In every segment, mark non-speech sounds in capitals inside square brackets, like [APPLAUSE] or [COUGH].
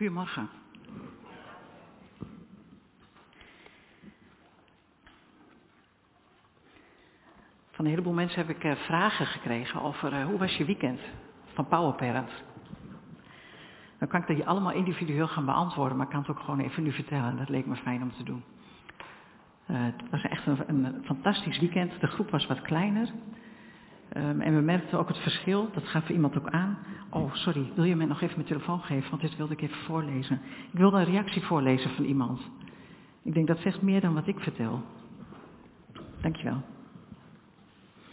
Goedemorgen. Van een heleboel mensen heb ik uh, vragen gekregen over uh, hoe was je weekend van Power Parent. Dan kan ik dat je allemaal individueel gaan beantwoorden, maar ik kan het ook gewoon even nu vertellen. Dat leek me fijn om te doen. Uh, het was echt een, fantastisch weekend. De groep was wat kleiner. Um, en we merkten ook het verschil, dat gaf iemand ook aan. Oh, sorry, wil je mij nog even mijn telefoon geven, want dit wilde ik even voorlezen. Ik wilde een reactie voorlezen van iemand. Ik denk dat zegt meer dan wat ik vertel. Dankjewel.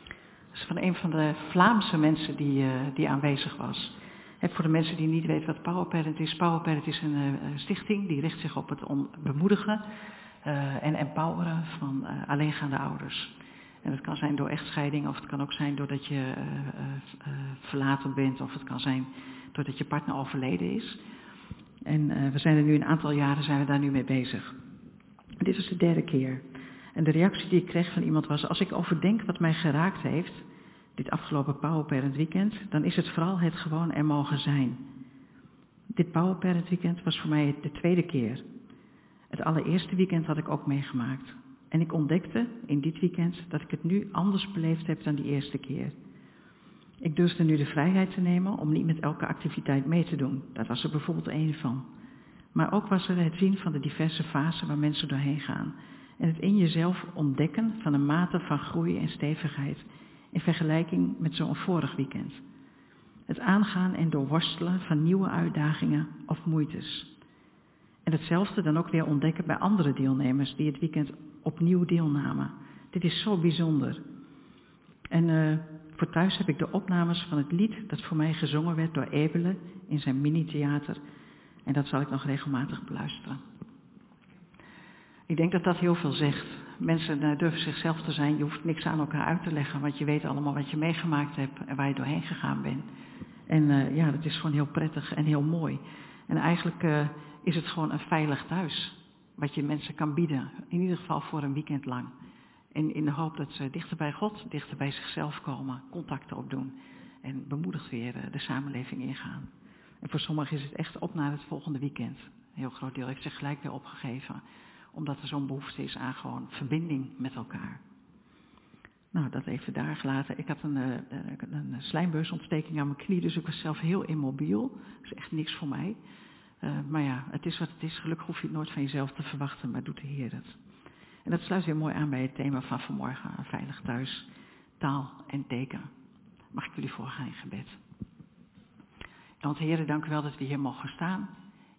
Dat is van een van de Vlaamse mensen die, uh, die aanwezig was. En voor de mensen die niet weten wat PowerParent is. PowerParent is een uh, stichting die richt zich op het bemoedigen uh, en empoweren van alleengaande ouders. En dat kan zijn door echtscheiding, of het kan ook zijn doordat je uh, uh, verlaten bent, of het kan zijn doordat je partner overleden is. En we zijn er nu een aantal jaren zijn we daar nu mee bezig. Dit is de derde keer. En de reactie die ik kreeg van iemand was, als ik overdenk wat mij geraakt heeft, dit afgelopen Power Parent Weekend, dan is het vooral het gewoon er mogen zijn. Dit Power Parent Weekend was voor mij de tweede keer. Het allereerste weekend had ik ook meegemaakt. En ik ontdekte in dit weekend dat ik het nu anders beleefd heb dan die eerste keer. Ik durfde nu de vrijheid te nemen om niet met elke activiteit mee te doen. Daar was er bijvoorbeeld één van. Maar ook was er het zien van de diverse fasen waar mensen doorheen gaan. En het in jezelf ontdekken van een mate van groei en stevigheid in vergelijking met zo'n vorig weekend. Het aangaan en doorworstelen van nieuwe uitdagingen of moeites. En hetzelfde dan ook weer ontdekken bij andere deelnemers die het weekend opnieuw deelnamen. Dit is zo bijzonder. En uh, voor thuis heb ik de opnames van het lied dat voor mij gezongen werd door Ebele in zijn mini-theater. En dat zal ik nog regelmatig beluisteren. Ik denk dat dat heel veel zegt. Mensen uh, durven zichzelf te zijn. Je hoeft niks aan elkaar uit te leggen, want je weet allemaal wat je meegemaakt hebt en waar je doorheen gegaan bent. En uh, ja, dat is gewoon heel prettig en heel mooi. En eigenlijk is het gewoon een veilig thuis. Wat je mensen kan bieden. In ieder geval voor een weekend lang. En in de hoop dat ze dichter bij God, dichter bij zichzelf komen. Contacten opdoen. En bemoedigd weer de samenleving ingaan. En voor sommigen is het echt op naar het volgende weekend. Een heel groot deel heeft zich gelijk weer opgegeven. Omdat er zo'n behoefte is aan gewoon verbinding met elkaar. Nou, dat even daar gelaten. Ik had een, een, een slijmbeursontsteking aan mijn knie, dus ik was zelf heel immobiel. Dat is echt niks voor mij. Uh, maar ja, het is wat het is. Gelukkig hoef je het nooit van jezelf te verwachten, maar doet de Heer het. En dat sluit weer mooi aan bij het thema van vanmorgen, veilig thuis, taal en teken. Mag ik jullie voorgaan in gebed? Want Heer, dank u wel dat we hier mogen staan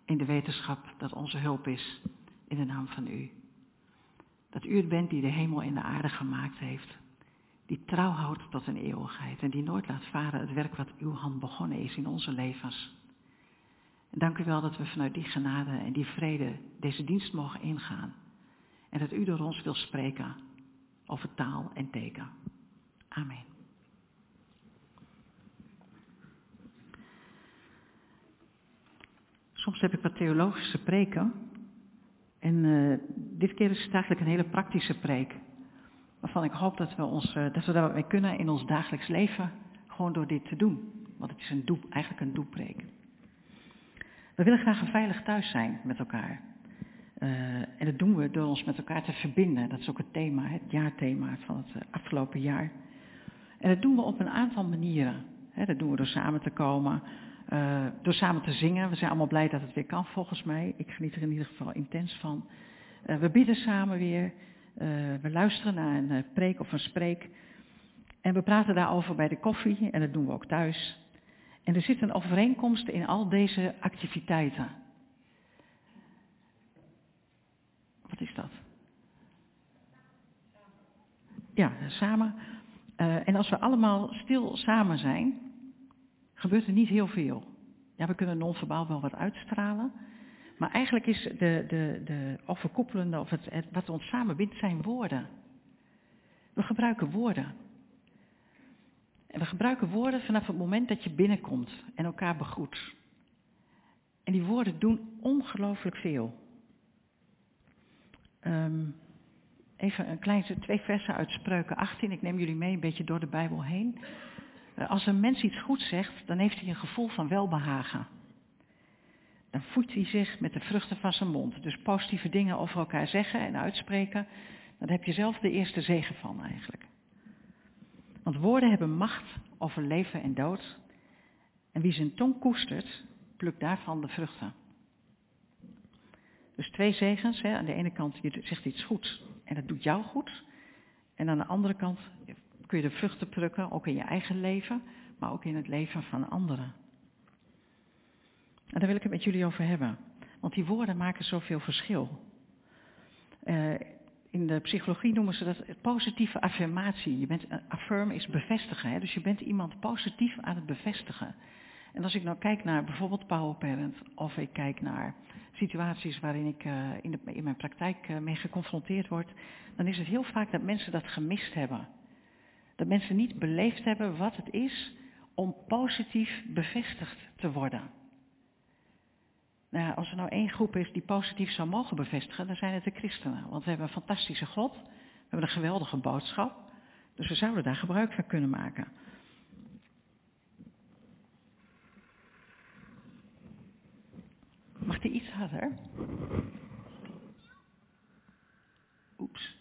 in de wetenschap dat onze hulp is in de naam van u. Dat u het bent die de hemel en de aarde gemaakt heeft. Die trouw houdt tot een eeuwigheid en die nooit laat varen het werk wat uw hand begonnen is in onze levens. Dank u wel dat we vanuit die genade en die vrede deze dienst mogen ingaan. En dat u door ons wil spreken over taal en teken. Amen. Soms heb ik wat theologische preken. En uh, dit keer is het eigenlijk een hele praktische preek. Waarvan ik hoop dat we, ons, uh, dat we daar wat mee kunnen in ons dagelijks leven. Gewoon door dit te doen. Want het is een eigenlijk een doelpreek. We willen graag een veilig thuis zijn met elkaar. Uh, en dat doen we door ons met elkaar te verbinden. Dat is ook het thema, het jaarthema van het afgelopen jaar. En dat doen we op een aantal manieren. Dat doen we door samen te komen, uh, door samen te zingen. We zijn allemaal blij dat het weer kan volgens mij. Ik geniet er in ieder geval intens van. We bidden samen weer. we luisteren naar een preek of een spreek. En we praten daarover bij de koffie en dat doen we ook thuis. En er zit een overeenkomst in al deze activiteiten. Wat is dat? Ja, samen. Uh, en als we allemaal stil samen zijn, gebeurt er niet heel veel. Ja, we kunnen non-verbaal wel wat uitstralen. Maar eigenlijk is de, de, de overkoepelende, of het, het, wat ons samenbindt, zijn woorden. We gebruiken woorden. En we gebruiken woorden vanaf het moment dat je binnenkomt en elkaar begroet. En die woorden doen ongelooflijk veel. Um, even een klein, twee versen uit Spreuken 18. Ik neem jullie mee een beetje door de Bijbel heen. Als een mens iets goed zegt, dan heeft hij een gevoel van welbehagen. dan voedt hij zich met de vruchten van zijn mond. Dus positieve dingen over elkaar zeggen en uitspreken, daar heb je zelf de eerste zegen van eigenlijk. Want woorden hebben macht over leven en dood. En wie zijn tong koestert, plukt daarvan de vruchten. Dus twee zegens. Hè. Aan de ene kant, je zegt iets goeds en dat doet jou goed. En aan de andere kant kun je de vruchten plukken, ook in je eigen leven, maar ook in het leven van anderen. En daar wil ik het met jullie over hebben. Want die woorden maken zoveel verschil. Uh, in de psychologie noemen ze dat positieve affirmatie. Je bent, affirm is bevestigen, hè? dus je bent iemand positief aan het bevestigen. En als ik nou kijk naar bijvoorbeeld Power Parent, of ik kijk naar situaties waarin ik uh, in, de, in, mijn praktijk uh, mee geconfronteerd word, dan is het heel vaak dat mensen dat gemist hebben. Dat mensen niet beleefd hebben wat het is om positief bevestigd te worden. Nou, als er nou één groep is die positief zou mogen bevestigen, dan zijn het de christenen. Want we hebben een fantastische God, we hebben een geweldige boodschap, dus we zouden daar gebruik van kunnen maken. Mag die iets harder? Oeps.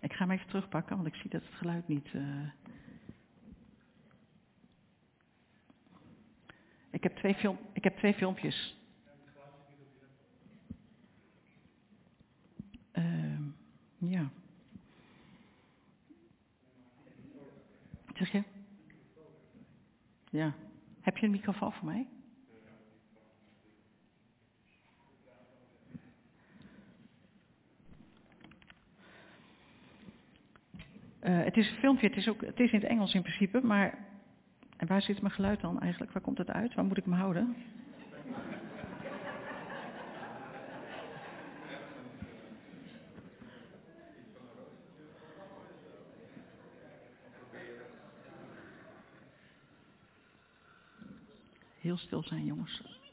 Ik ga hem even terugpakken, want ik zie dat het geluid niet... Uh... Ik, heb twee film... ik heb twee filmpjes. Uh, ja. Zeg je? Ja. Heb je een microfoon voor mij? Uh, het is een filmpje, het is, ook, het is in het Engels in principe, maar en waar zit mijn geluid dan eigenlijk? Waar komt het uit? Waar moet ik me houden? Heel stil zijn, jongens.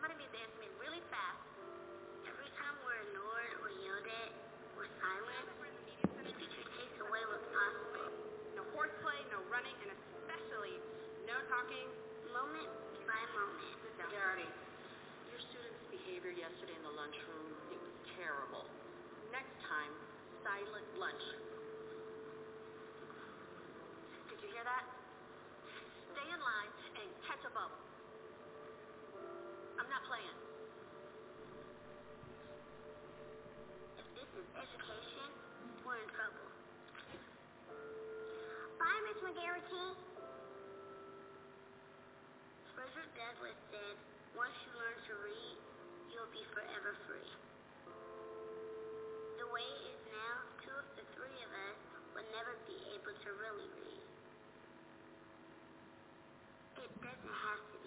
It's going to be dancing really fast. Every time we're ignored or yelled at we're silent, the teacher takes away what's possible. No horseplay, no running, and especially no talking. Moment by moment. Darity, your student's behavior yesterday in the lunchroom, it was terrible. Next time, silent lunch. Did you hear that? Stay in line and catch a bubble. McGarrity? Frederick Douglass said, once you learn to read, you'll be forever free. The way it is now, two of the three of us will never be able to really read. It doesn't have to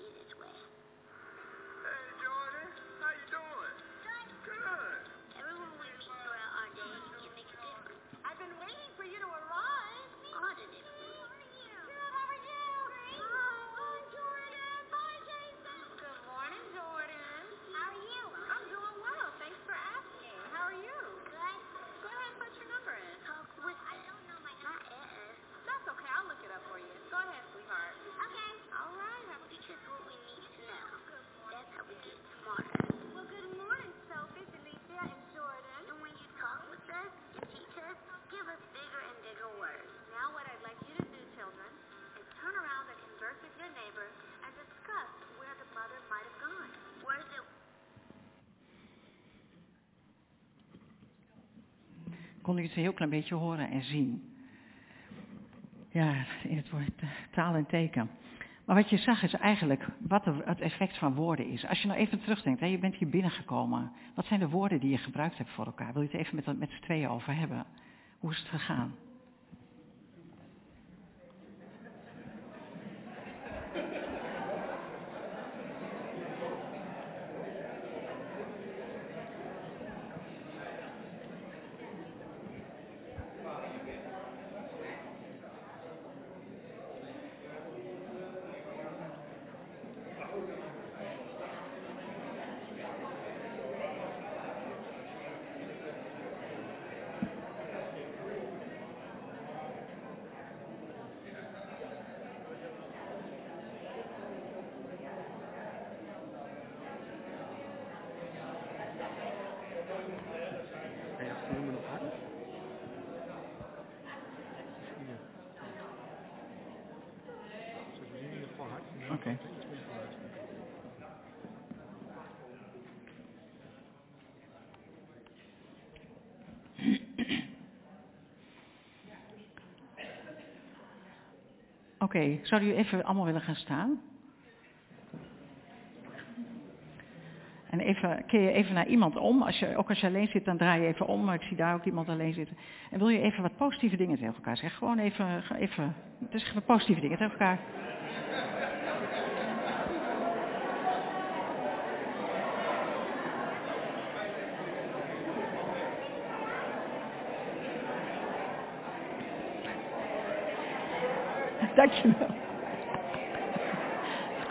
kon u het een heel klein beetje horen en zien. Ja, in het woord eh, taal en teken. Maar wat je zag is eigenlijk wat het effect van woorden is. Als je nou even terugdenkt, hè, je bent hier binnengekomen. Wat zijn de woorden die je gebruikt hebt voor elkaar? Wil je het even met, met z'n tweeën over hebben? Hoe is het gegaan? Hard. Oké. Zouden jullie even allemaal willen gaan staan? En even, keer je even naar iemand om. Als je, ook als je alleen zit, dan draai je even om. Maar ik zie daar ook iemand alleen zitten. En wil je even wat positieve dingen tegen elkaar zeggen? Gewoon even, even dus even positieve dingen tegen elkaar. Dankjewel. [LAUGHS]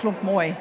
Klonk mooi.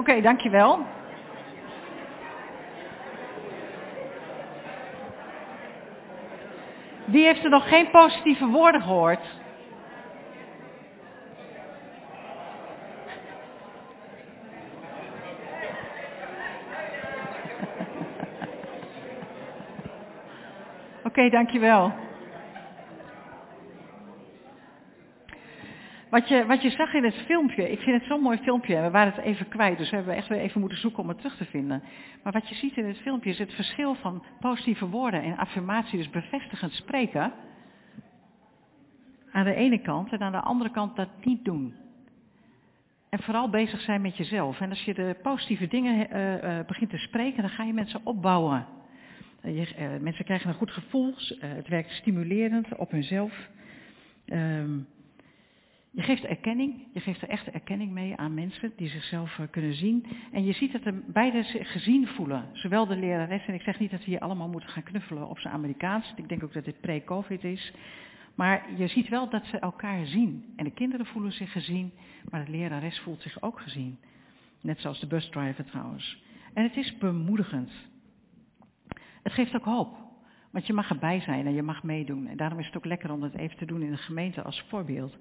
Oké, dankjewel. Wie heeft er nog geen positieve woorden gehoord? [LAUGHS] Oké, dankjewel. Wat je, wat je zag in het filmpje, ik vind het zo'n mooi filmpje, we waren het even kwijt, dus we hebben echt weer even moeten zoeken om het terug te vinden. Maar wat je ziet in het filmpje is het verschil van positieve woorden en affirmatie, dus bevestigend spreken, aan de ene kant en aan de andere kant dat niet doen. En vooral bezig zijn met jezelf. En als je de positieve dingen eh, eh, begint te spreken, dan ga je mensen opbouwen. Eh, je, mensen krijgen een goed gevoel, het werkt stimulerend op hunzelf. Ehm, je geeft erkenning, je geeft er echte erkenning mee aan mensen die zichzelf eh, kunnen zien. En je ziet dat er beide zich gezien voelen. Zowel de lerares, en ik zeg niet dat we hier allemaal moeten gaan knuffelen op zijn Amerikaans. Ik denk ook dat dit pre-covid is. Maar je ziet wel dat ze elkaar zien. En de kinderen voelen zich gezien, maar de lerares voelt zich ook gezien. Net zoals de busdriver trouwens. En het is bemoedigend. Het geeft ook hoop. Want je mag erbij zijn en je mag meedoen. En daarom is het ook lekker om dat even te doen in de gemeente als voorbeeld.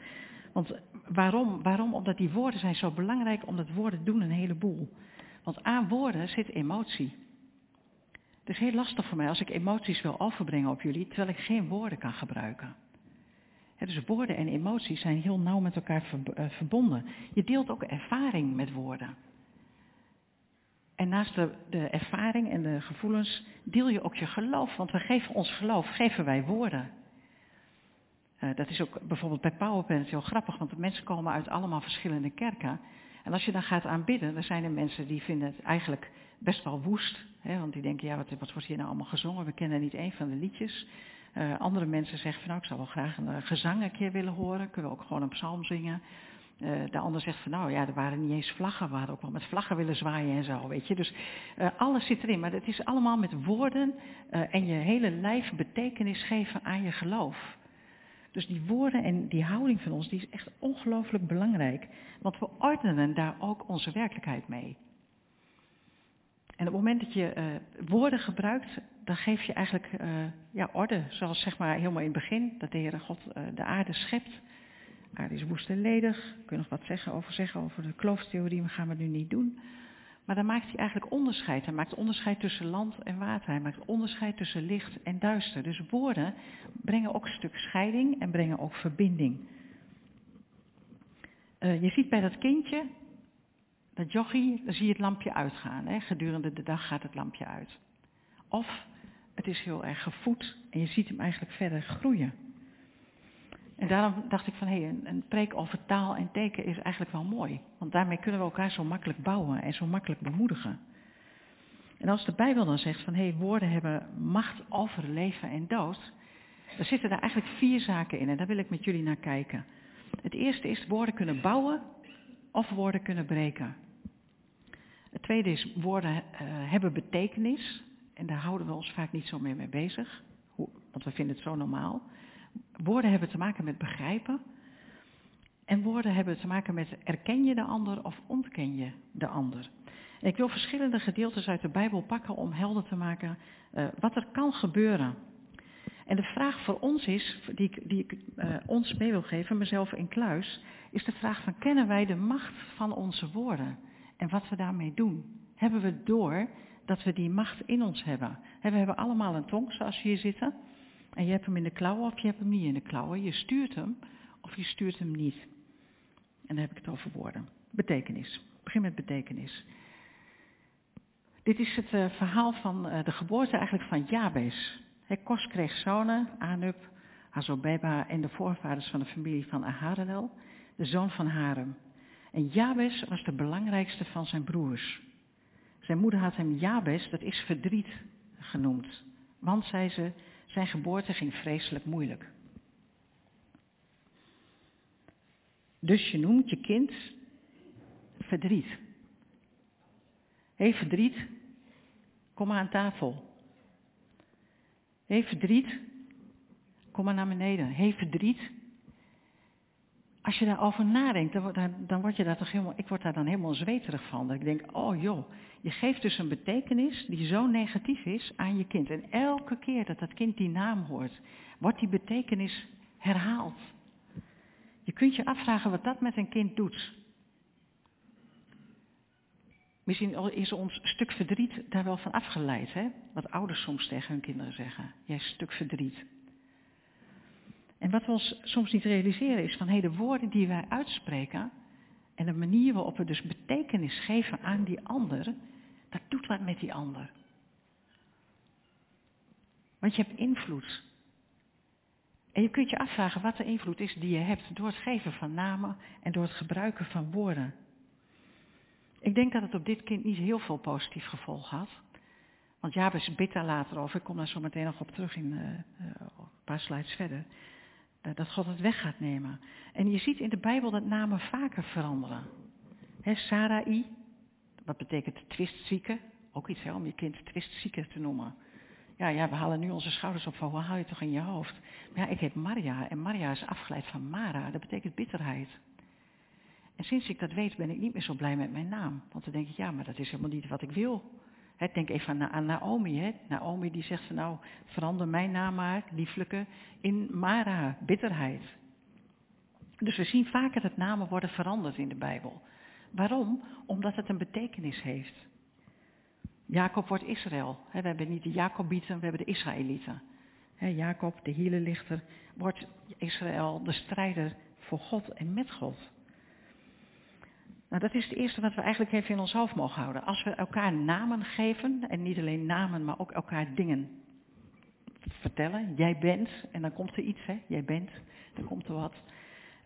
Want waarom? Waarom? Omdat die woorden zijn zo belangrijk, omdat woorden doen een heleboel. Want aan woorden zit emotie. Het is heel lastig voor mij als ik emoties wil overbrengen op jullie, terwijl ik geen woorden kan gebruiken. Dus woorden en emoties zijn heel nauw met elkaar eh, verbonden. Je deelt ook ervaring met woorden. En naast de ervaring en de gevoelens deel je ook je geloof. Want we geven ons geloof, geven wij woorden. Eh, dat is ook bijvoorbeeld bij PowerPoint heel grappig, want de mensen komen uit allemaal verschillende kerken. En als je dan gaat aanbidden, dan zijn er mensen die vinden het eigenlijk best wel woest. Hè, want die denken, ja, wat, wordt hier nou allemaal gezongen? We kennen niet één van de liedjes. Eh, andere mensen zeggen van, nou, ik zou wel graag een eh, gezang een keer willen horen. Kunnen we ook gewoon een psalm zingen. De ander zegt van, nou ja, er waren niet eens vlaggen. We hadden ook wel met vlaggen willen zwaaien en zo, weet je. Dus alles zit erin. Maar het is allemaal met woorden en je hele lijf betekenis geven aan je geloof. Dus die woorden en die houding van ons, die is echt ongelooflijk belangrijk. Want we ordenen daar ook onze werkelijkheid mee. En op het moment dat je eh, woorden gebruikt, dan geef je eigenlijk eh, ja, orde. Zoals zeg maar helemaal in het begin, dat de Heere God eh, de aarde schept. De aarde is woest en ledig. Kun je nog wat zeggen over, zeggen over de klooftheorie, maar gaan we nu niet doen. Maar dan maakt hij eigenlijk onderscheid. Hij maakt onderscheid tussen land en water. Hij maakt onderscheid tussen licht en duister. Dus woorden brengen ook een stuk scheiding en brengen ook verbinding. Uh, je ziet bij dat kindje, dat jochie, dan zie je het lampje uitgaan. Hè? Gedurende de dag gaat het lampje uit. Of het is heel erg gevoed en je ziet hem eigenlijk verder groeien. En daarom dacht ik van, hé, hey, een, preek over taal en teken is eigenlijk wel mooi. Want daarmee kunnen we elkaar zo makkelijk bouwen en zo makkelijk bemoedigen. En als de Bijbel dan zegt van, hé, hey, woorden hebben macht over leven en dood, dan zitten daar eigenlijk vier zaken in en daar wil ik met jullie naar kijken. Het eerste is woorden kunnen bouwen of woorden kunnen breken. Het tweede is woorden uh, hebben betekenis en daar houden we ons vaak niet zo mee mee bezig, want we vinden het zo normaal. Woorden hebben te maken met begrijpen. En woorden hebben te maken met erken je de ander of ontken je de ander. En ik wil verschillende gedeeltes uit de Bijbel pakken om helder te maken uh, wat er kan gebeuren. En de vraag voor ons is, die ik, die uh, ons mee wil geven, mezelf in kluis, is de vraag van kennen wij de macht van onze woorden en wat we daarmee doen? Hebben we door dat we die macht in ons hebben? We hebben allemaal een tong zoals we hier zitten. En je hebt hem in de klauwen of je hebt hem niet in de klauwen. Je stuurt hem of je stuurt hem niet. En dan heb ik het over woorden. Betekenis. Ik begin met betekenis. Dit is het uh, verhaal van uh, de geboorte eigenlijk van Jabes. He, Kos kreeg zonen, Anub, Hazobeba en de voorvaders van de familie van Aharelel, de zoon van Harem. En Jabes was de belangrijkste van zijn broers. Zijn moeder had hem Jabes, dat is verdriet, genoemd. Want, zei ze, zijn geboorte ging vreselijk moeilijk. Dus je noemt je kind verdriet. Hé hey, verdriet, kom maar aan tafel. Hé hey, verdriet, kom maar naar beneden. Hé hey, verdriet. Als je daarover nadenkt, dan, dan, word je daar toch helemaal, ik word daar dan helemaal zweterig van. Dat ik denk, oh joh, je geeft dus een betekenis die zo negatief is aan je kind. En elke keer dat dat kind die naam hoort, wordt die betekenis herhaald. Je kunt je afvragen wat dat met een kind doet. Misschien is ons stuk verdriet daar wel van afgeleid, hè? Wat ouders soms tegen hun kinderen zeggen. Jij stuk verdriet. En wat we ons soms niet realiseren is van hey, de woorden die wij uitspreken en de manier waarop we dus betekenis geven aan die ander, dat doet wat met die ander. Want je hebt invloed. En je kunt je afvragen wat de invloed is die je hebt door het geven van namen en door het gebruiken van woorden. Ik denk dat het op dit kind niet heel veel positief gevolg had. Want Jabes bidt daar later over, ik kom daar zo meteen nog op terug in uh, uh, een paar slides verder. Uh, dat God het weg gaat nemen. En je ziet in de Bijbel dat namen vaker veranderen. He, Sarai, wat betekent twistzieke? Ook iets hè, om je kind twistzieke te noemen. Ja, ja, we halen nu onze schouders op van, hoe haal je toch in je hoofd? Maar ja, ik heet Maria en Maria is afgeleid van Mara, dat betekent bitterheid. En sinds ik dat weet ben ik niet meer zo blij met mijn naam. Want dan denk ik, ja, maar dat is helemaal niet wat ik wil. He, denk even aan, Naomi. Naomi die zegt van nou, verander mijn naam maar, lieflijke, in Mara, bitterheid. Dus we zien vaker dat namen worden veranderd in de Bijbel. Waarom? Omdat het een betekenis heeft. Jacob wordt Israël. we hebben niet de Jacobieten, we hebben de Israëlieten. Jacob, de hielenlichter, wordt Israël de strijder voor God en met God. Nou, dat is het eerste wat we eigenlijk even in ons hoofd mogen houden. Als we elkaar namen geven, en niet alleen namen, maar ook elkaar dingen vertellen. Jij bent, en dan komt er iets, hè? Jij bent, dan komt er wat.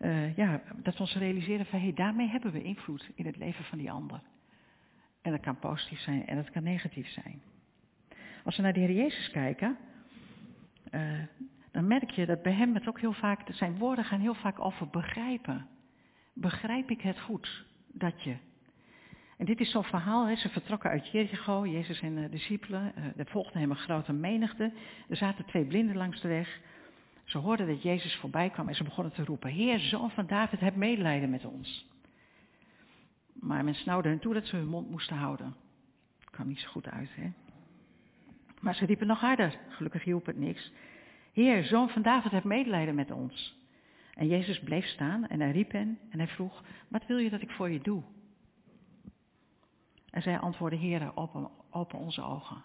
Uh, ja, dat we ons realiseren van, hé, hey, daarmee hebben we invloed in het leven van die ander. En dat kan positief zijn en dat kan negatief zijn. Als we naar de Heer Jezus kijken, uh, dan merk je dat bij hem het ook heel vaak, zijn woorden gaan heel vaak over begrijpen. Begrijp ik het goed? Dat je. En dit is zo'n verhaal, hè. ze vertrokken uit Jericho, Jezus en de discipelen, uh, er volgde hem een grote menigte. Er zaten twee blinden langs de weg. Ze hoorden dat Jezus voorbij kwam en ze begonnen te roepen, Heer, zoon van David, heb medelijden met ons. Maar men snauwde hen toe dat ze hun mond moesten houden. kwam niet zo goed uit, hè. Maar ze riepen nog harder. Gelukkig hielp het niks. Heer, zoon van David, heb medelijden met ons. En Jezus bleef staan en hij riep hen en hij vroeg, wat wil je dat ik voor je doe? En zij antwoordde, Heer, open, onze ogen.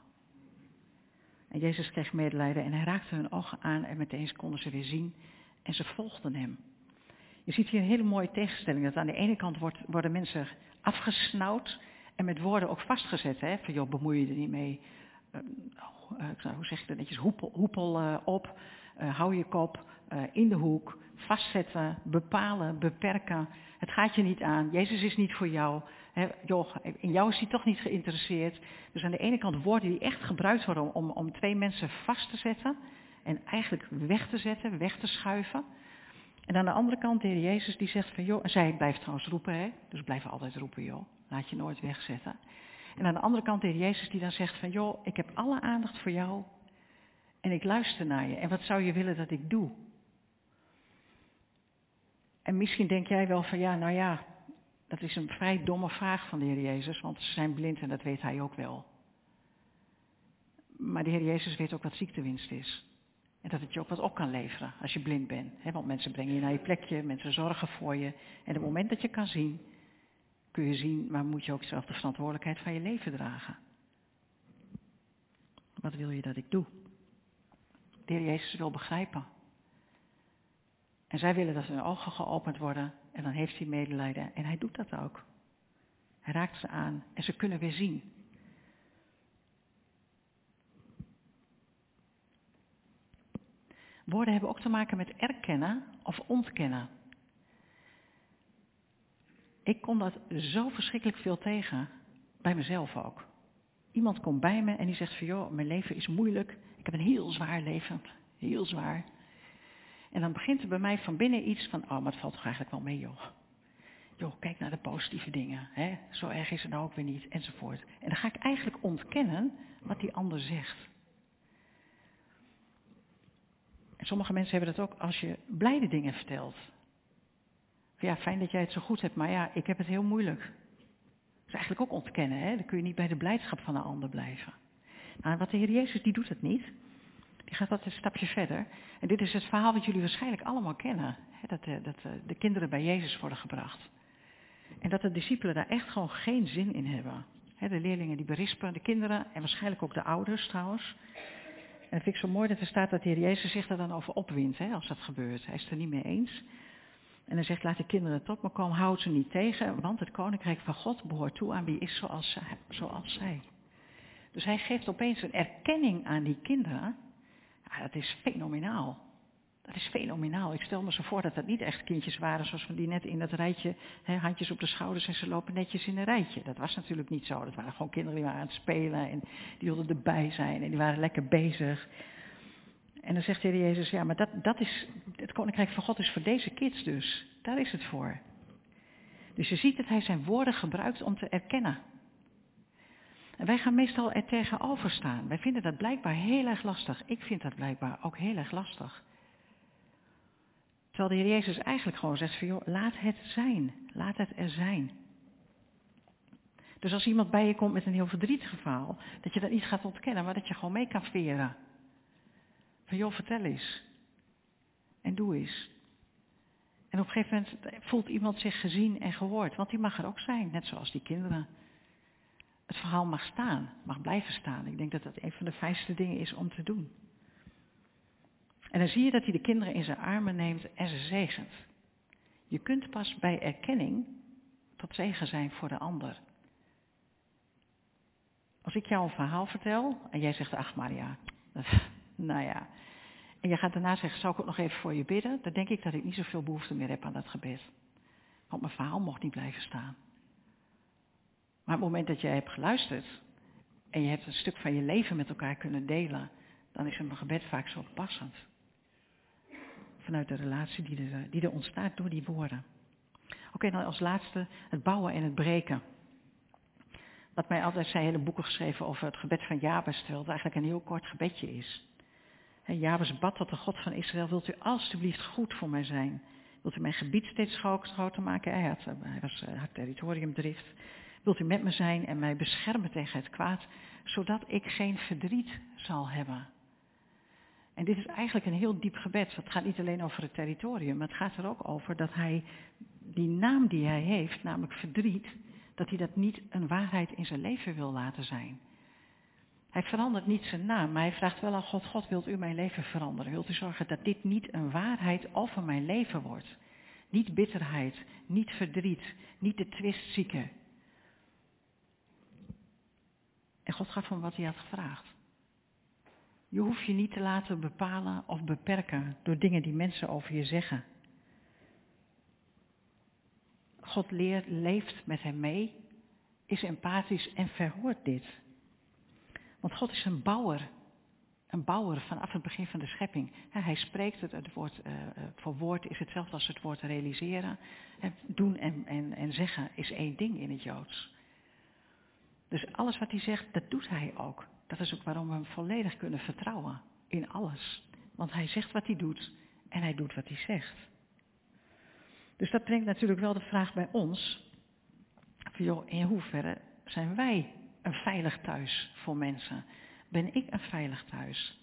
En Jezus kreeg medelijden en hij raakte hun ogen aan en meteen konden ze weer zien en ze volgden hem. Je ziet hier een hele mooie tegenstelling. Dat aan de ene kant worden mensen afgesnauwd en met woorden ook vastgezet. Hè? Van joh, bemoei je er niet mee. Uh, hoe zeg je dat netjes? Hoepel, hoepel uh, op, hou je kop in de hoek, vastzetten, bepalen, beperken. Het gaat je niet aan. Jezus is niet voor jou. He, joh, in jou is hij toch niet geïnteresseerd. Dus aan de ene kant woorden die echt gebruikt worden om, om twee mensen vast te zetten. En eigenlijk weg te zetten, weg te schuiven. En aan de andere kant de heer Jezus die zegt van joh, en zij blijft trouwens roepen hè. Dus blijf altijd roepen joh. Laat je nooit wegzetten. En aan de andere kant de heer Jezus die dan zegt van joh, ik heb alle aandacht voor jou. En ik luister naar je. En wat zou je willen dat ik doe? En misschien denk jij wel van ja, nou ja, dat is een vrij domme vraag van de Heer Jezus, want ze zijn blind en dat weet hij ook wel. Maar de Heer Jezus weet ook wat ziektewinst is. En dat het je ook wat op kan leveren als je blind bent. Want mensen brengen je naar je plekje, mensen zorgen voor je. En op het moment dat je kan zien, kun je zien, maar moet je ook zelf de verantwoordelijkheid van je leven dragen. Wat wil je dat ik doe? De Heer Jezus wil begrijpen. En zij willen dat hun ogen geopend worden en dan heeft hij medelijden. En hij doet dat ook. Hij raakt ze aan en ze kunnen weer zien. Woorden hebben ook te maken met erkennen of ontkennen. Ik kom dat zo verschrikkelijk veel tegen, bij mezelf ook. Iemand komt bij me en die zegt van joh, mijn leven is moeilijk. Ik heb een heel zwaar leven, heel zwaar. En dan begint er bij mij van binnen iets van, oh, maar het valt toch eigenlijk wel mee, joh. Joh, kijk naar de positieve dingen. Hè? Zo erg is het nou ook weer niet, enzovoort. En dan ga ik eigenlijk ontkennen wat die ander zegt. En sommige mensen hebben dat ook als je blijde dingen vertelt. Ja, fijn dat jij het zo goed hebt, maar ja, ik heb het heel moeilijk. Dat is eigenlijk ook ontkennen, hè? Dan kun je niet bij de blijdschap van de ander blijven. Nou, wat de Heer Jezus, die doet het niet. Die gaat dat een stapje verder. En dit is het verhaal wat jullie waarschijnlijk allemaal kennen. Hè, dat, de, dat de kinderen bij Jezus worden gebracht. En dat de discipelen daar echt gewoon geen zin in hebben. Hè, de leerlingen die berispen, de kinderen en waarschijnlijk ook de ouders trouwens. En dat vind ik zo mooi dat er staat dat de Heer Jezus zich daar dan over opwindt, hè, als dat gebeurt. Hij is het er niet mee eens. En hij zegt, laat de kinderen tot me komen, houd ze niet tegen, want het koninkrijk van God behoort toe aan wie is zoals zij. Zoals zij. Dus hij geeft opeens een erkenning aan die kinderen dat is fenomenaal. Dat is fenomenaal. Ik stel me zo voor dat dat niet echt kindjes waren zoals van die net in dat rijtje, hè, handjes op de schouders en ze lopen netjes in een rijtje. Dat was natuurlijk niet zo. Dat waren gewoon kinderen die waren aan het spelen en die wilden erbij zijn en die waren lekker bezig. En dan zegt de Heer Jezus, ja, maar dat, dat is, het koninkrijk van God is voor deze kids dus. Daar is het voor. Dus je ziet dat hij zijn woorden gebruikt om te erkennen. En wij gaan meestal er tegenover staan. Wij vinden dat blijkbaar heel erg lastig. Ik vind dat blijkbaar ook heel erg lastig. Terwijl de Heer Jezus eigenlijk gewoon zegt van joh, laat het zijn. Laat het er zijn. Dus als iemand bij je komt met een heel verdrietig verhaal, dat je dat niet gaat ontkennen, maar dat je gewoon mee kan veren. Van joh, vertel eens. En doe eens. En op een gegeven moment voelt iemand zich gezien en gehoord, want die mag er ook zijn, net zoals die kinderen het verhaal mag staan, mag blijven staan. Ik denk dat dat een van de fijnste dingen is om te doen. En dan zie je dat hij de kinderen in zijn armen neemt en ze zegent. Je kunt pas bij erkenning tot zegen zijn voor de ander. Als ik jou een verhaal vertel en jij zegt, ach Maria, [LAUGHS] nou ja. En je gaat daarna zeggen, zou ik ook nog even voor je bidden? Dan denk ik dat ik niet zoveel behoefte meer heb aan dat gebed. Want mijn verhaal mocht niet blijven staan. Maar op het moment dat jij hebt geluisterd en je hebt een stuk van je leven met elkaar kunnen delen, dan is een gebed vaak zo passend. Vanuit de relatie die er, die er ontstaat door die woorden. Oké, dan als laatste het bouwen en het breken. Wat mij altijd zijn hele boeken geschreven over het gebed van Jabes, terwijl het eigenlijk een heel kort gebedje is. Jabes bad tot de God van Israël, wilt u alstublieft goed voor mij zijn? Wilt u mijn gebied steeds groter maken? Hij had, hij was, had territoriumdrift. Wilt u met me zijn en mij beschermen tegen het kwaad, zodat ik geen verdriet zal hebben? En dit is eigenlijk een heel diep gebed. Het gaat niet alleen over het territorium, maar het gaat er ook over dat hij die naam die hij heeft, namelijk verdriet, dat hij dat niet een waarheid in zijn leven wil laten zijn. Hij verandert niet zijn naam, maar hij vraagt wel aan God, God wilt u mijn leven veranderen? Wilt u zorgen dat dit niet een waarheid over mijn leven wordt? Niet bitterheid, niet verdriet, niet de twistzieke. En God gaf hem wat hij had gevraagd. Je hoeft je niet te laten bepalen of beperken door dingen die mensen over je zeggen. God leert, leeft met hem mee, is empathisch en verhoort dit. Want God is een bouwer. Een bouwer vanaf het begin van de schepping. Hij spreekt het, het woord uh, voor woord is hetzelfde als het woord realiseren. Doen en, en, en zeggen is één ding in het Joods. Dus alles wat hij zegt, dat doet hij ook. Dat is ook waarom we hem volledig kunnen vertrouwen in alles. Want hij zegt wat hij doet en hij doet wat hij zegt. Dus dat brengt natuurlijk wel de vraag bij ons. In hoeverre zijn wij een veilig thuis voor mensen? Ben ik een veilig thuis?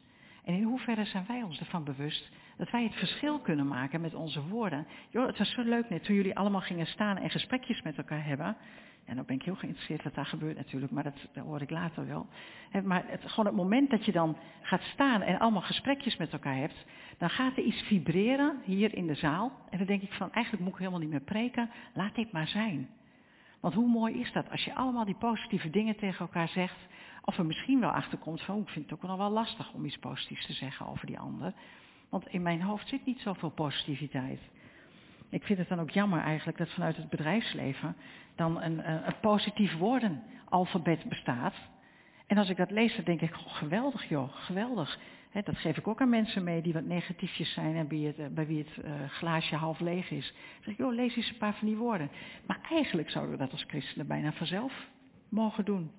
En in hoeverre zijn wij ons ervan bewust dat wij het verschil kunnen maken met onze woorden? Joh, het was zo leuk net toen jullie allemaal gingen staan en gesprekjes met elkaar hebben. En dan ben ik heel geïnteresseerd wat daar gebeurt natuurlijk, maar dat, hoor ik later wel. Maar het, gewoon het moment dat je dan gaat staan en allemaal gesprekjes met elkaar hebt, dan gaat er iets vibreren hier in de zaal. En dan denk ik van, eigenlijk moet ik helemaal niet meer preken, laat dit maar zijn. Want hoe mooi is dat als je allemaal die positieve dingen tegen elkaar zegt, of er misschien wel achterkomt van, ik vind het ook nog wel lastig om iets positiefs te zeggen over die ander. Want in mijn hoofd zit niet zoveel positiviteit. Ik vind het dan ook jammer eigenlijk dat vanuit het bedrijfsleven dan een, een, een positief woordenalfabet bestaat. En als ik dat lees, dan denk ik, geweldig joh, geweldig. Dat geef ik ook aan mensen mee die wat negatiefjes zijn en bij, het, bij wie het uh, glaasje half leeg is. Dan zeg ik, joh, lees eens een paar van die woorden. Maar eigenlijk zouden we dat als christenen bijna vanzelf mogen doen.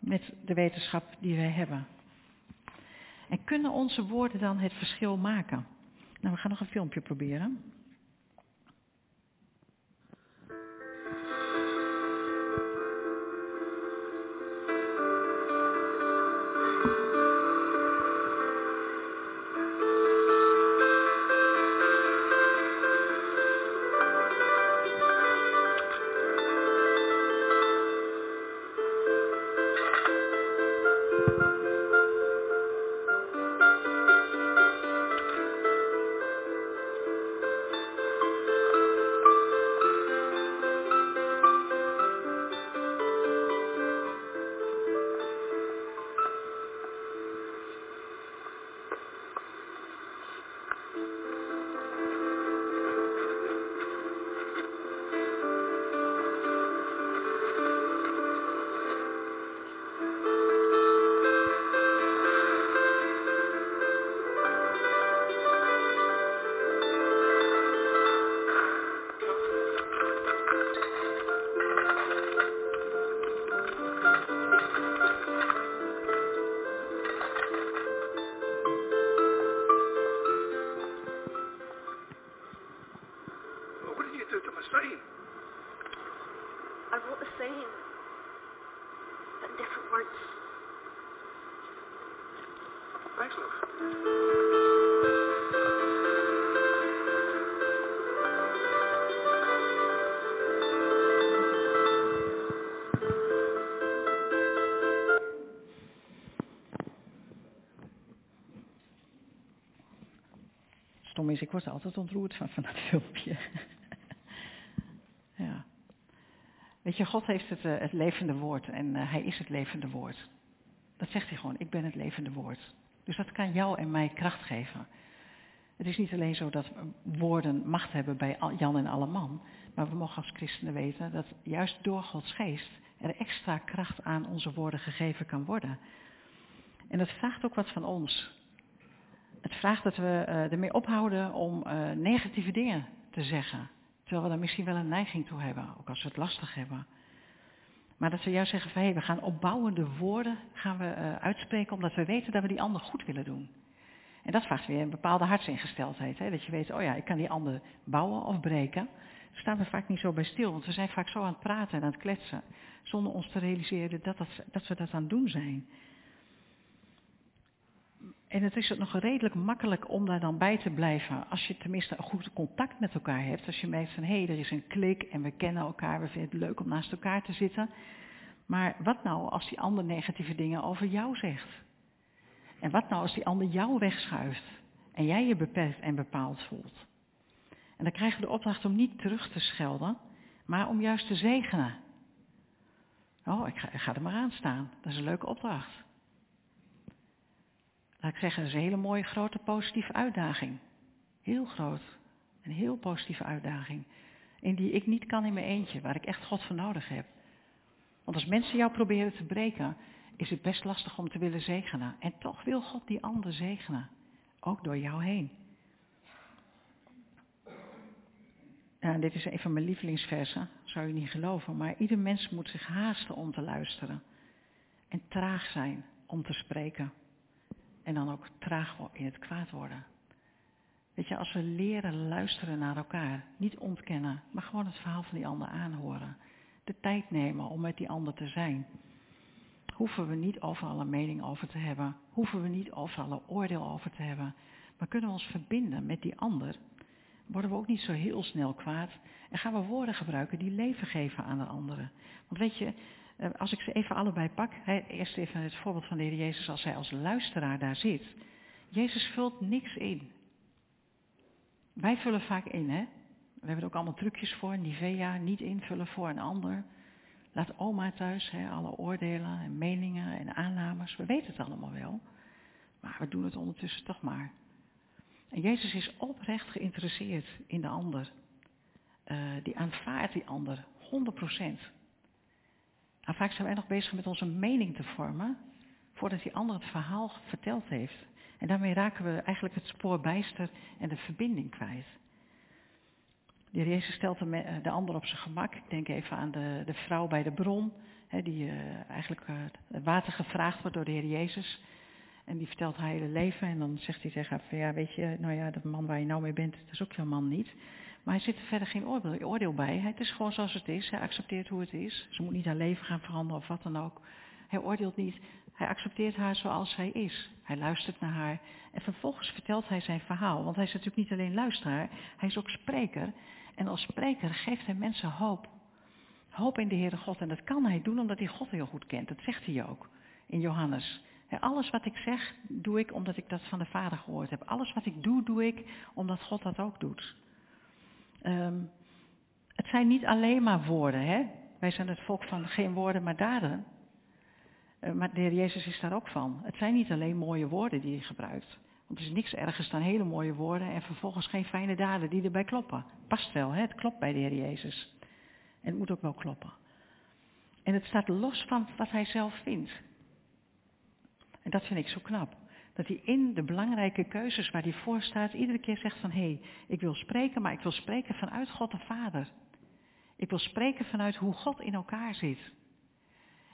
Met de wetenschap die wij hebben. En kunnen onze woorden dan het verschil maken? Nou, we gaan nog een filmpje proberen. Ik word altijd ontroerd van, van dat filmpje. ja. Weet je, God heeft het, uh, het levende woord en uh, hij is het levende woord. Dat zegt hij gewoon, ik ben het levende woord. Dus dat kan jou en mij kracht geven. Het is niet alleen zo dat woorden macht hebben bij Jan en alle man, maar we mogen als christenen weten dat juist door Gods geest er extra kracht aan onze woorden gegeven kan worden. En dat vraagt ook wat van ons het vraagt dat we uh, ermee ophouden om uh, negatieve dingen te zeggen. Terwijl we daar misschien wel een neiging toe hebben, ook als we het lastig hebben. Maar dat we juist zeggen van hé, we gaan opbouwende woorden gaan we, uh, uitspreken omdat we weten dat we die ander goed willen doen. En dat vraagt weer een bepaalde hartsingesteldheid. Hè? Dat je weet, oh ja, ik kan die ander bouwen of breken. staan we vaak niet zo bij stil. Want we zijn vaak zo aan het praten en aan het kletsen. Zonder ons te realiseren dat, dat, dat we dat aan het doen zijn. En het is nog redelijk makkelijk om daar dan bij te blijven. Als je tenminste een goed contact met elkaar hebt. Als je merkt van hé, hey, er is een klik en we kennen elkaar. We vinden het leuk om naast elkaar te zitten. Maar wat nou als die ander negatieve dingen over jou zegt? En wat nou als die ander jou wegschuift? En jij je beperkt en bepaald voelt? En dan krijg je de opdracht om niet terug te schelden, maar om juist te zegenen. Oh, ik ga, ik ga er maar aan staan. Dat is een leuke opdracht. Ik zeggen, dat is een hele mooie grote positieve uitdaging. Heel groot. Een heel positieve uitdaging. En die ik niet kan in mijn eentje, waar ik echt God voor nodig heb. Want als mensen jou proberen te breken, is het best lastig om te willen zegenen. En toch wil God die ander zegenen. Ook door jou heen. Dit is een van mijn lievelingsversen, zou je niet geloven. Maar ieder mens moet zich haasten om te luisteren. En traag zijn om te spreken. En dan ook traag in het kwaad worden. Weet je, als we leren luisteren naar elkaar, niet ontkennen, maar gewoon het verhaal van die ander aanhoren. De tijd nemen om met die ander te zijn. Hoeven we niet overal een mening over te hebben. Hoeven we niet overal een oordeel over te hebben. Maar kunnen we ons verbinden met die ander. Worden we ook niet zo heel snel kwaad. En gaan we woorden gebruiken die leven geven aan de anderen. Want weet je, als ik ze even allebei pak. Eerst even het voorbeeld van de Heer Jezus als hij als luisteraar daar zit. Jezus vult niks in. Wij vullen vaak in, hè. We hebben er ook allemaal trucjes voor. Nivea, niet invullen voor een ander. Laat oma thuis, hè, alle oordelen en meningen en aannames. We weten het allemaal wel. Maar we doen het ondertussen toch maar. En Jezus is oprecht geïnteresseerd in de ander. Uh, die aanvaardt die ander, 100 Nou, vaak zijn wij nog bezig met onze mening te vormen, voordat die ander het verhaal verteld heeft. En daarmee raken we eigenlijk het spoor bijster en de verbinding kwijt. De heer Jezus stelt de, de ander op zijn gemak. Ik denk even aan de, de vrouw bij de bron, hè, die uh, eigenlijk het water gevraagd wordt door de Heer Jezus. En die vertelt haar hele leven en dan zegt hij tegen haar van ja, weet je, nou ja, de man waar je nou mee bent, dat is ook jouw man niet. Maar hij zit er verder geen oordeel, bij. Het is gewoon zoals het is. Hij accepteert hoe het is. Ze moet niet haar leven gaan veranderen of wat dan ook. Hij oordeelt niet. Hij accepteert haar zoals zij is. Hij luistert naar haar. En vervolgens vertelt hij zijn verhaal. Want hij is natuurlijk niet alleen luisteraar. Hij is ook spreker. En als spreker geeft hij mensen hoop. Hoop in de Heere God. En dat kan hij doen omdat hij God heel goed kent. Dat zegt hij ook in Johannes. Alles wat ik zeg, doe ik omdat ik dat van de Vader gehoord heb. Alles wat ik doe, doe ik omdat God dat ook doet. Um, het zijn niet alleen maar woorden. Hè? Wij zijn het volk van geen woorden, maar daden. Uh, maar de Heer Jezus is daar ook van. Het zijn niet alleen mooie woorden die hij gebruikt. Want er is niks ergens dan hele mooie woorden en vervolgens geen fijne daden die erbij kloppen. Past wel, hè? het klopt bij de Heer Jezus. En het moet ook wel kloppen. En het staat los van wat hij zelf vindt. En dat vind ik zo knap. Dat hij in de belangrijke keuzes waar hij voor staat, iedere keer zegt van hé, hey, ik wil spreken, maar ik wil spreken vanuit God de Vader. Ik wil spreken vanuit hoe God in elkaar zit.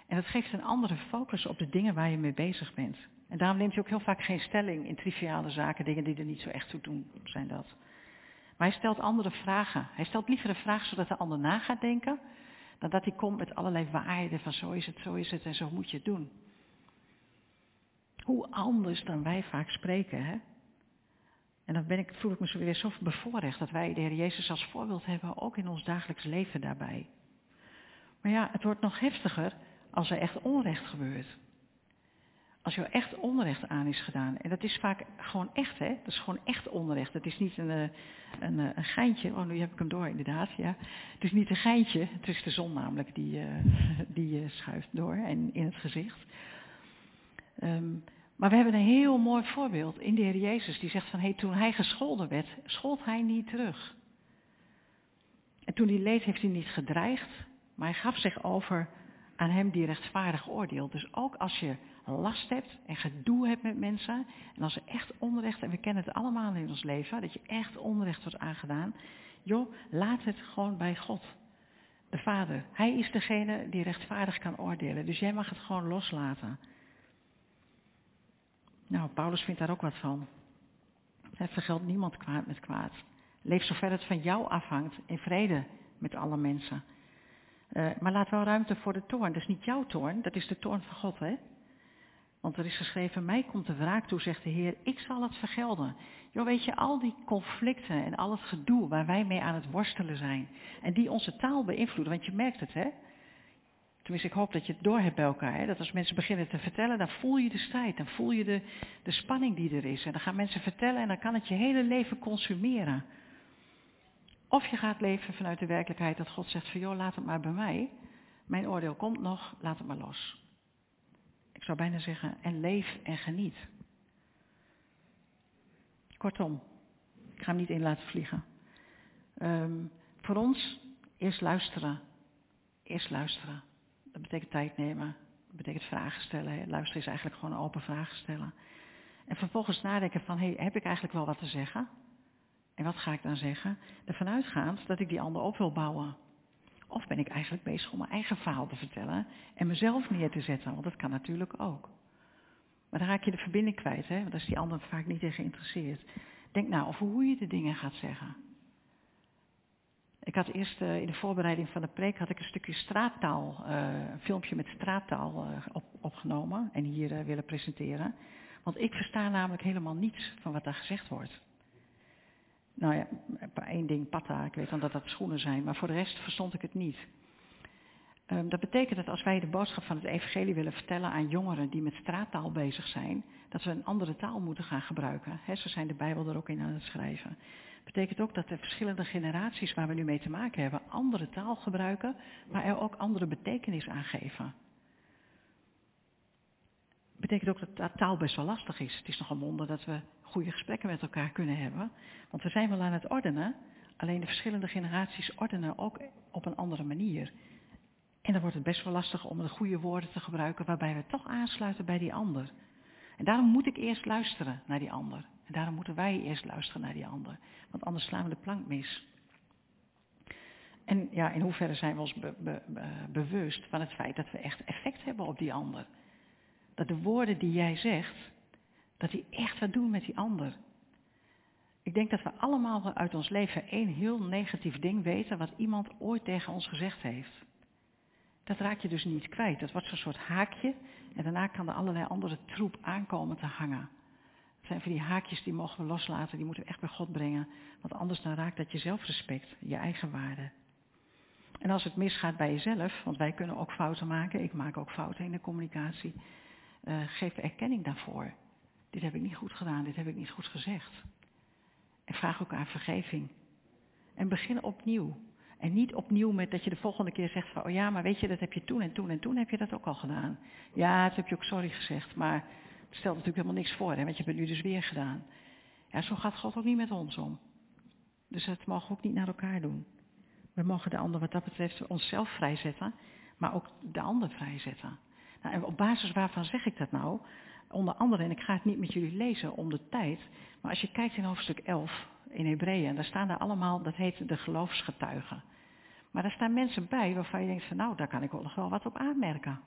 En dat geeft een andere focus op de dingen waar je mee bezig bent. En daarom neemt hij ook heel vaak geen stelling in triviale zaken, dingen die er niet zo echt toe doen, zijn dat. Maar hij stelt andere vragen. Hij stelt liever een vraag zodat de ander na gaat denken, dan dat hij komt met allerlei waarden van zo is het, zo is het en zo moet je het doen. Hoe anders dan wij vaak spreken, hè? En dan ben ik, voel ik me zo weer zo bevoorrecht dat wij de Heer Jezus als voorbeeld hebben, ook in ons dagelijks leven daarbij. Maar ja, het wordt nog heftiger als er echt onrecht gebeurt. Als er echt onrecht aan is gedaan. En dat is vaak gewoon echt, hè? Dat is gewoon echt onrecht. Het is niet een, eh, een, eh, een geintje. Oh, nu heb ik hem door, inderdaad. Ja. Het is niet een geintje. Het is de zon namelijk die, uh, [LAUGHS] die uh, schuift door en in het gezicht. Um, maar we hebben een heel mooi voorbeeld in de Heer Jezus die zegt van, hé, hey, toen hij gescholden werd, schold hij niet terug. En toen hij leed heeft hij niet gedreigd, maar hij gaf zich over aan hem die rechtvaardig oordeelt. Dus ook als je last hebt en gedoe hebt met mensen, en als er echt onrecht, en we kennen het allemaal in ons leven, dat je echt onrecht wordt aangedaan, joh, laat het gewoon bij God. De Vader, Hij is degene die rechtvaardig kan oordelen. Dus jij mag het gewoon loslaten. Nou, Paulus vindt daar ook wat van. Hij vergeldt niemand kwaad met kwaad. Leef zover het van jou afhangt in vrede met alle mensen. Uh, maar laat wel ruimte voor de toorn. Dat is niet jouw toorn, dat is de toorn van God, hè? Want er is geschreven, mij komt de wraak toe, zegt de Heer, ik zal het vergelden. Jo, weet je, al die conflicten en al het gedoe waar wij mee aan het worstelen zijn. En die onze taal beïnvloeden, want je merkt het, hè? Tenminste, ik hoop dat je het door hebt bij elkaar. Hè? Dat als mensen beginnen te vertellen, dan voel je de strijd. Dan voel je de, de spanning die er is. En dan gaan mensen vertellen en dan kan het je hele leven consumeren. Of je gaat leven vanuit de werkelijkheid dat God zegt van joh, laat het maar bij mij. Mijn oordeel komt nog, laat het maar los. Ik zou bijna zeggen, en leef en geniet. Kortom, ik ga hem niet in laten vliegen. Um, voor ons, eerst luisteren. Eerst luisteren. Dat betekent tijd nemen. Dat betekent vragen stellen. Luisteren is eigenlijk gewoon open vragen stellen. En vervolgens nadenken van, hey, heb ik eigenlijk wel wat te zeggen? En wat ga ik dan zeggen? Ervan uitgaand dat ik die ander op wil bouwen. Of ben ik eigenlijk bezig om mijn eigen verhaal te vertellen en mezelf neer te zetten, want dat kan natuurlijk ook. Maar dan raak je de verbinding kwijt, hè? want daar is die ander vaak niet in geïnteresseerd. Denk nou over hoe je de dingen gaat zeggen. Ik had eerst uh, in de voorbereiding van de preek had ik een stukje straattaal, uh, een filmpje met straattaal op, opgenomen en hier willen presenteren. Want ik versta namelijk helemaal niets van wat daar gezegd wordt. Nou ja, één ding, patta, ik weet dan dat dat schoenen zijn, maar voor de rest verstond ik het niet. Um, dat betekent dat als wij de boodschap van het evangelie willen vertellen aan jongeren die met straattaal bezig zijn, dat we een andere taal moeten gaan gebruiken. He, ze zijn de Bijbel er ook in aan het schrijven. Betekent ook dat de verschillende generaties waar we nu mee te maken hebben, andere taal gebruiken, maar er ook andere betekenis aan geven. Betekent ook dat taal best wel lastig is. Het is nog een wonder dat we goede gesprekken met elkaar kunnen hebben. Want we zijn wel aan het ordenen, alleen de verschillende generaties ordenen ook op een andere manier. En dan wordt het best wel lastig om de goede woorden te gebruiken waarbij we toch aansluiten bij die ander. En daarom moet ik eerst luisteren naar die ander. En daarom moeten wij eerst luisteren naar die ander. Want anders slaan we de plank mis. En ja, in hoeverre zijn we ons be, be, be, bewust van het feit dat we echt effect hebben op die ander. Dat de woorden die jij zegt, dat die echt wat doen met die ander. Ik denk dat we allemaal uit ons leven één heel negatief ding weten wat iemand ooit tegen ons gezegd heeft. Dat raak je dus niet kwijt. Dat wordt zo'n soort haakje en daarna kan er allerlei andere troep aankomen te hangen. Het zijn van die haakjes die mogen we loslaten, die moeten we echt bij God brengen. Want anders dan raakt dat je zelfrespect, je eigen waarde. En als het misgaat bij jezelf, want wij kunnen ook fouten maken, ik maak ook fouten in de communicatie, uh, geef erkenning daarvoor. Dit heb ik niet goed gedaan, dit heb ik niet goed gezegd. En vraag elkaar vergeving. En begin opnieuw. En niet opnieuw met dat je de volgende keer zegt van, oh ja, maar weet je, dat heb je toen en toen en toen heb je dat ook al gedaan. Ja, dat heb je ook sorry gezegd, maar het stelt natuurlijk helemaal niks voor, hè, want je hebt het nu dus weer gedaan. Ja, zo gaat God ook niet met ons om. Dus dat mogen we ook niet naar elkaar doen. We mogen de ander wat dat betreft onszelf vrijzetten, maar ook de ander vrijzetten. Nou, en op basis waarvan zeg ik dat nou? Onder andere, en ik ga het niet met jullie lezen om de tijd, maar als je kijkt in hoofdstuk 11 in Hebreeën, daar staan daar allemaal, dat heet de geloofsgetuigen. Maar daar staan mensen bij waarvan je denkt van nou, daar kan ik ook nog wel wat op aanmerken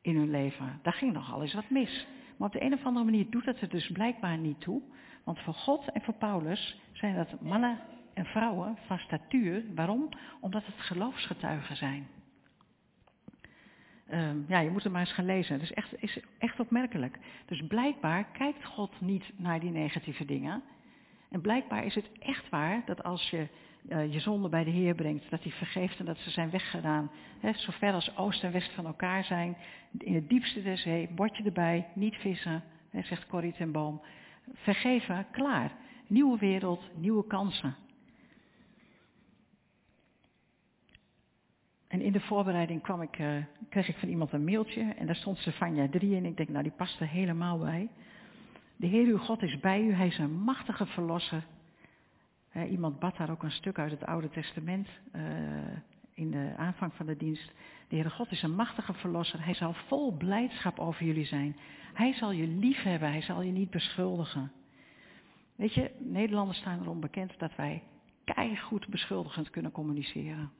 in hun leven. Daar ging nogal eens wat mis. Maar op de een of andere manier doet het er dus blijkbaar niet toe. Want voor God en voor Paulus zijn dat mannen en vrouwen van statuur. Waarom? Omdat het geloofsgetuigen zijn. Um, ja, je moet het maar eens gaan lezen. Het is echt, is echt opmerkelijk. Dus blijkbaar kijkt God niet naar die negatieve dingen. En blijkbaar is het echt waar dat als je uh, je zonde bij de Heer brengt, dat hij vergeeft en dat ze zijn weggedaan. He, zo ver als oost en west van elkaar zijn, in het diepste der zee, bordje erbij, niet vissen, he, zegt Corrie ten Boom. Vergeven, klaar. Nieuwe wereld, nieuwe kansen. En in de voorbereiding kwam ik, uh, kreeg ik van iemand een mailtje en daar stond Stefania 3 in. Ik denk, nou die past er helemaal bij. De Heer uw God is bij u, hij is een machtige verlosser. Iemand bad daar ook een stuk uit het Oude Testament uh, in de aanvang van de dienst. De Heere God is een machtige verlosser, hij zal vol blijdschap over jullie zijn. Hij zal je lief hebben, hij zal je niet beschuldigen. Weet je, Nederlanders staan erom bekend dat wij keihard beschuldigend kunnen communiceren.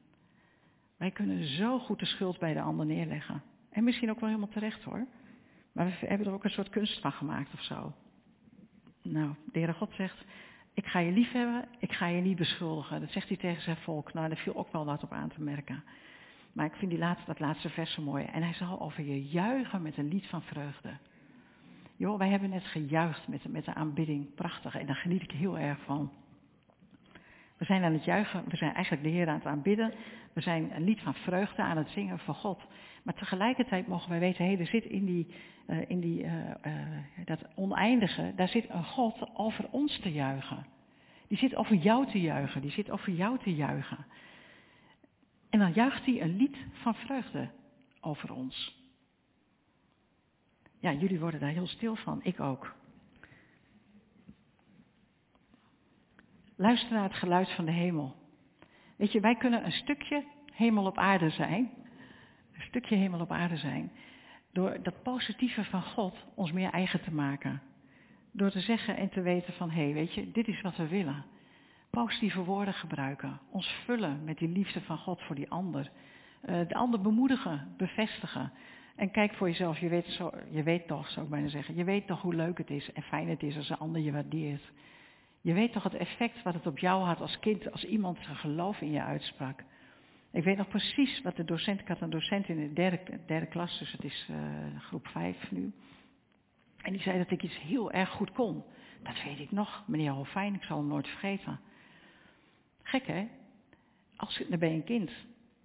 Wij kunnen zo goed de schuld bij de ander neerleggen. En misschien ook wel helemaal terecht hoor. Maar we hebben er ook een soort kunst van gemaakt of zo. Nou, de Heere God zegt, ik ga je lief hebben, ik ga je niet beschuldigen. Dat zegt hij tegen zijn volk. Nou, daar viel ook wel wat op aan te merken. Maar ik vind die laatste, dat laatste vers zo mooi. En hij zal over je juichen met een lied van vreugde. Joh, wij hebben net gejuicht met, met de aanbidding. Prachtig. En daar geniet ik heel erg van. We zijn aan het juichen. We zijn eigenlijk de Heer aan het aanbidden. We zijn een lied van vreugde aan het zingen voor God. Maar tegelijkertijd mogen wij weten, hé, er zit in, die, uh, in die, uh, uh, dat oneindige, daar zit een God over ons te juichen. Die zit over jou te juichen. Die zit over jou te juichen. En dan juicht hij een lied van vreugde over ons. Ja, jullie worden daar heel stil van, ik ook. Luister naar het geluid van de hemel. Weet je, wij kunnen een stukje hemel op aarde zijn. Stukje hemel op aarde zijn. Door dat positieve van God ons meer eigen te maken. Door te zeggen en te weten van, hé, hey, weet je, dit is wat we willen. Positieve woorden gebruiken. Ons vullen met die liefde van God voor die ander. Uh, de ander bemoedigen, bevestigen. En kijk voor jezelf, je weet, zo, je weet toch, zou ik bijna zeggen, je weet toch hoe leuk het is en fijn het is als een ander je waardeert. Je weet toch het effect wat het op jou had als kind, als iemand zijn geloof in je uitsprak. Ik weet nog precies wat de docent, ik had een docent in de derde, derde klas, dus het is uh, groep vijf nu. En die zei dat ik iets heel erg goed kon. Dat weet ik nog, meneer Hofijn, ik zal hem nooit vergeten. Gek hè? Als, dan ben je een kind.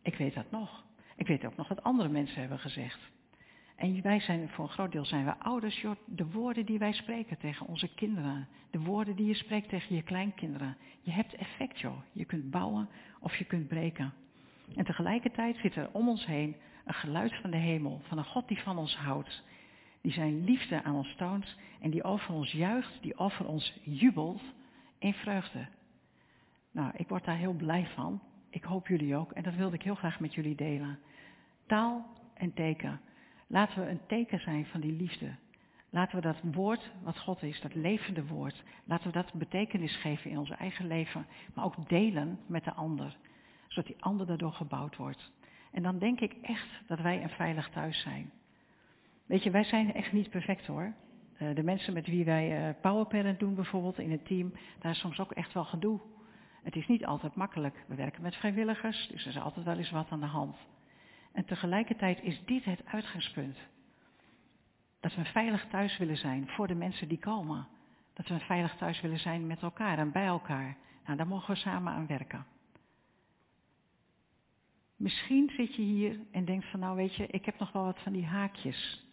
Ik weet dat nog. Ik weet ook nog wat andere mensen hebben gezegd. En wij zijn, voor een groot deel zijn we ouders, joh, de woorden die wij spreken tegen onze kinderen, de woorden die je spreekt tegen je kleinkinderen, je hebt effect joh. Je kunt bouwen of je kunt breken. En tegelijkertijd zit er om ons heen een geluid van de hemel, van een God die van ons houdt, die zijn liefde aan ons toont en die over ons juicht, die over ons jubelt in vreugde. Nou, ik word daar heel blij van. Ik hoop jullie ook en dat wilde ik heel graag met jullie delen. Taal en teken. Laten we een teken zijn van die liefde. Laten we dat woord wat God is, dat levende woord, laten we dat betekenis geven in ons eigen leven, maar ook delen met de ander, zodat die ander daardoor gebouwd wordt. En dan denk ik echt dat wij een veilig thuis zijn. Weet je, wij zijn echt niet perfect hoor. De mensen met wie wij powerparent doen bijvoorbeeld in het team, daar is soms ook echt wel gedoe. Het is niet altijd makkelijk. We werken met vrijwilligers, dus er is altijd wel eens wat aan de hand. En tegelijkertijd is dit het uitgangspunt. Dat we een veilig thuis willen zijn voor de mensen die komen. Dat we een veilig thuis willen zijn met elkaar en bij elkaar. Nou, daar mogen we samen aan werken. Misschien zit je hier en denkt van nou weet je, ik heb nog wel wat van die haakjes.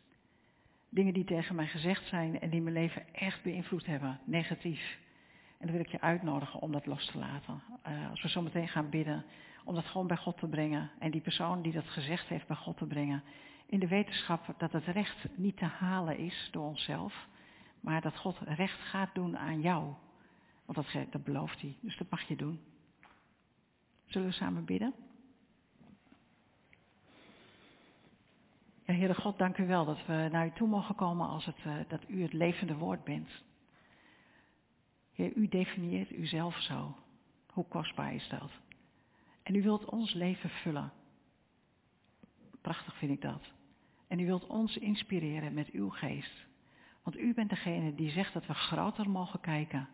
Dingen die tegen mij gezegd zijn en die mijn leven echt beïnvloed hebben, negatief. En dan wil ik je uitnodigen om dat los te laten. Uh, als we zo meteen gaan bidden, om dat gewoon bij God te brengen. En die persoon die dat gezegd heeft bij God te brengen. In de wetenschap dat het recht niet te halen is door onszelf. Maar dat God recht gaat doen aan jou. Want dat, dat belooft hij. Dus dat mag je doen. Zullen we samen bidden? Heere God, dank u wel dat we naar u toe mogen komen als het, uh, dat u het levende woord bent. Heer, u definieert uzelf zo. Hoe kostbaar is dat? En u wilt ons leven vullen. Prachtig vind ik dat. En u wilt ons inspireren met uw geest. Want u bent degene die zegt dat we groter mogen kijken.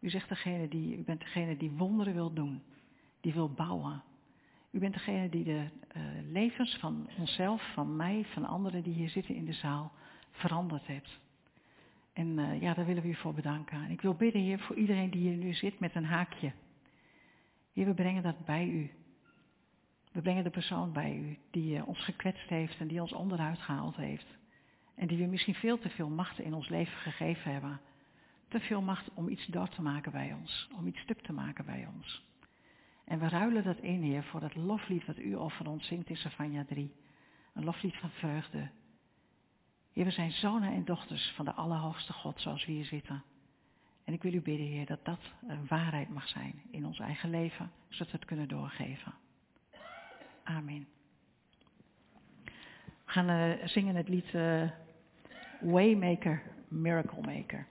U, zegt degene die, u bent degene die wonderen wil doen. Die wil bouwen. U bent degene die de uh, levens van onszelf, van mij, van anderen die hier zitten in de zaal veranderd hebt. En uh, ja, daar willen we u voor bedanken. En ik wil bidden, Heer, voor iedereen die hier nu zit met een haakje. Heer, we brengen dat bij u. We brengen de persoon bij u die uh, ons gekwetst heeft en die ons onderuit gehaald heeft. En die we misschien veel te veel macht in ons leven gegeven hebben. Te veel macht om iets door te maken bij ons, om iets stuk te maken bij ons. En we ruilen dat in, Heer, voor dat loflied wat u over ons zingt in Savanja 3. Een loflied van vreugde. Heer, we zijn zonen en dochters van de Allerhoogste God zoals we hier zitten. En ik wil u bidden, Heer, dat dat een waarheid mag zijn in ons eigen leven, zodat we het kunnen doorgeven. Amen. We gaan uh, zingen het lied uh, Waymaker, Miracle Maker.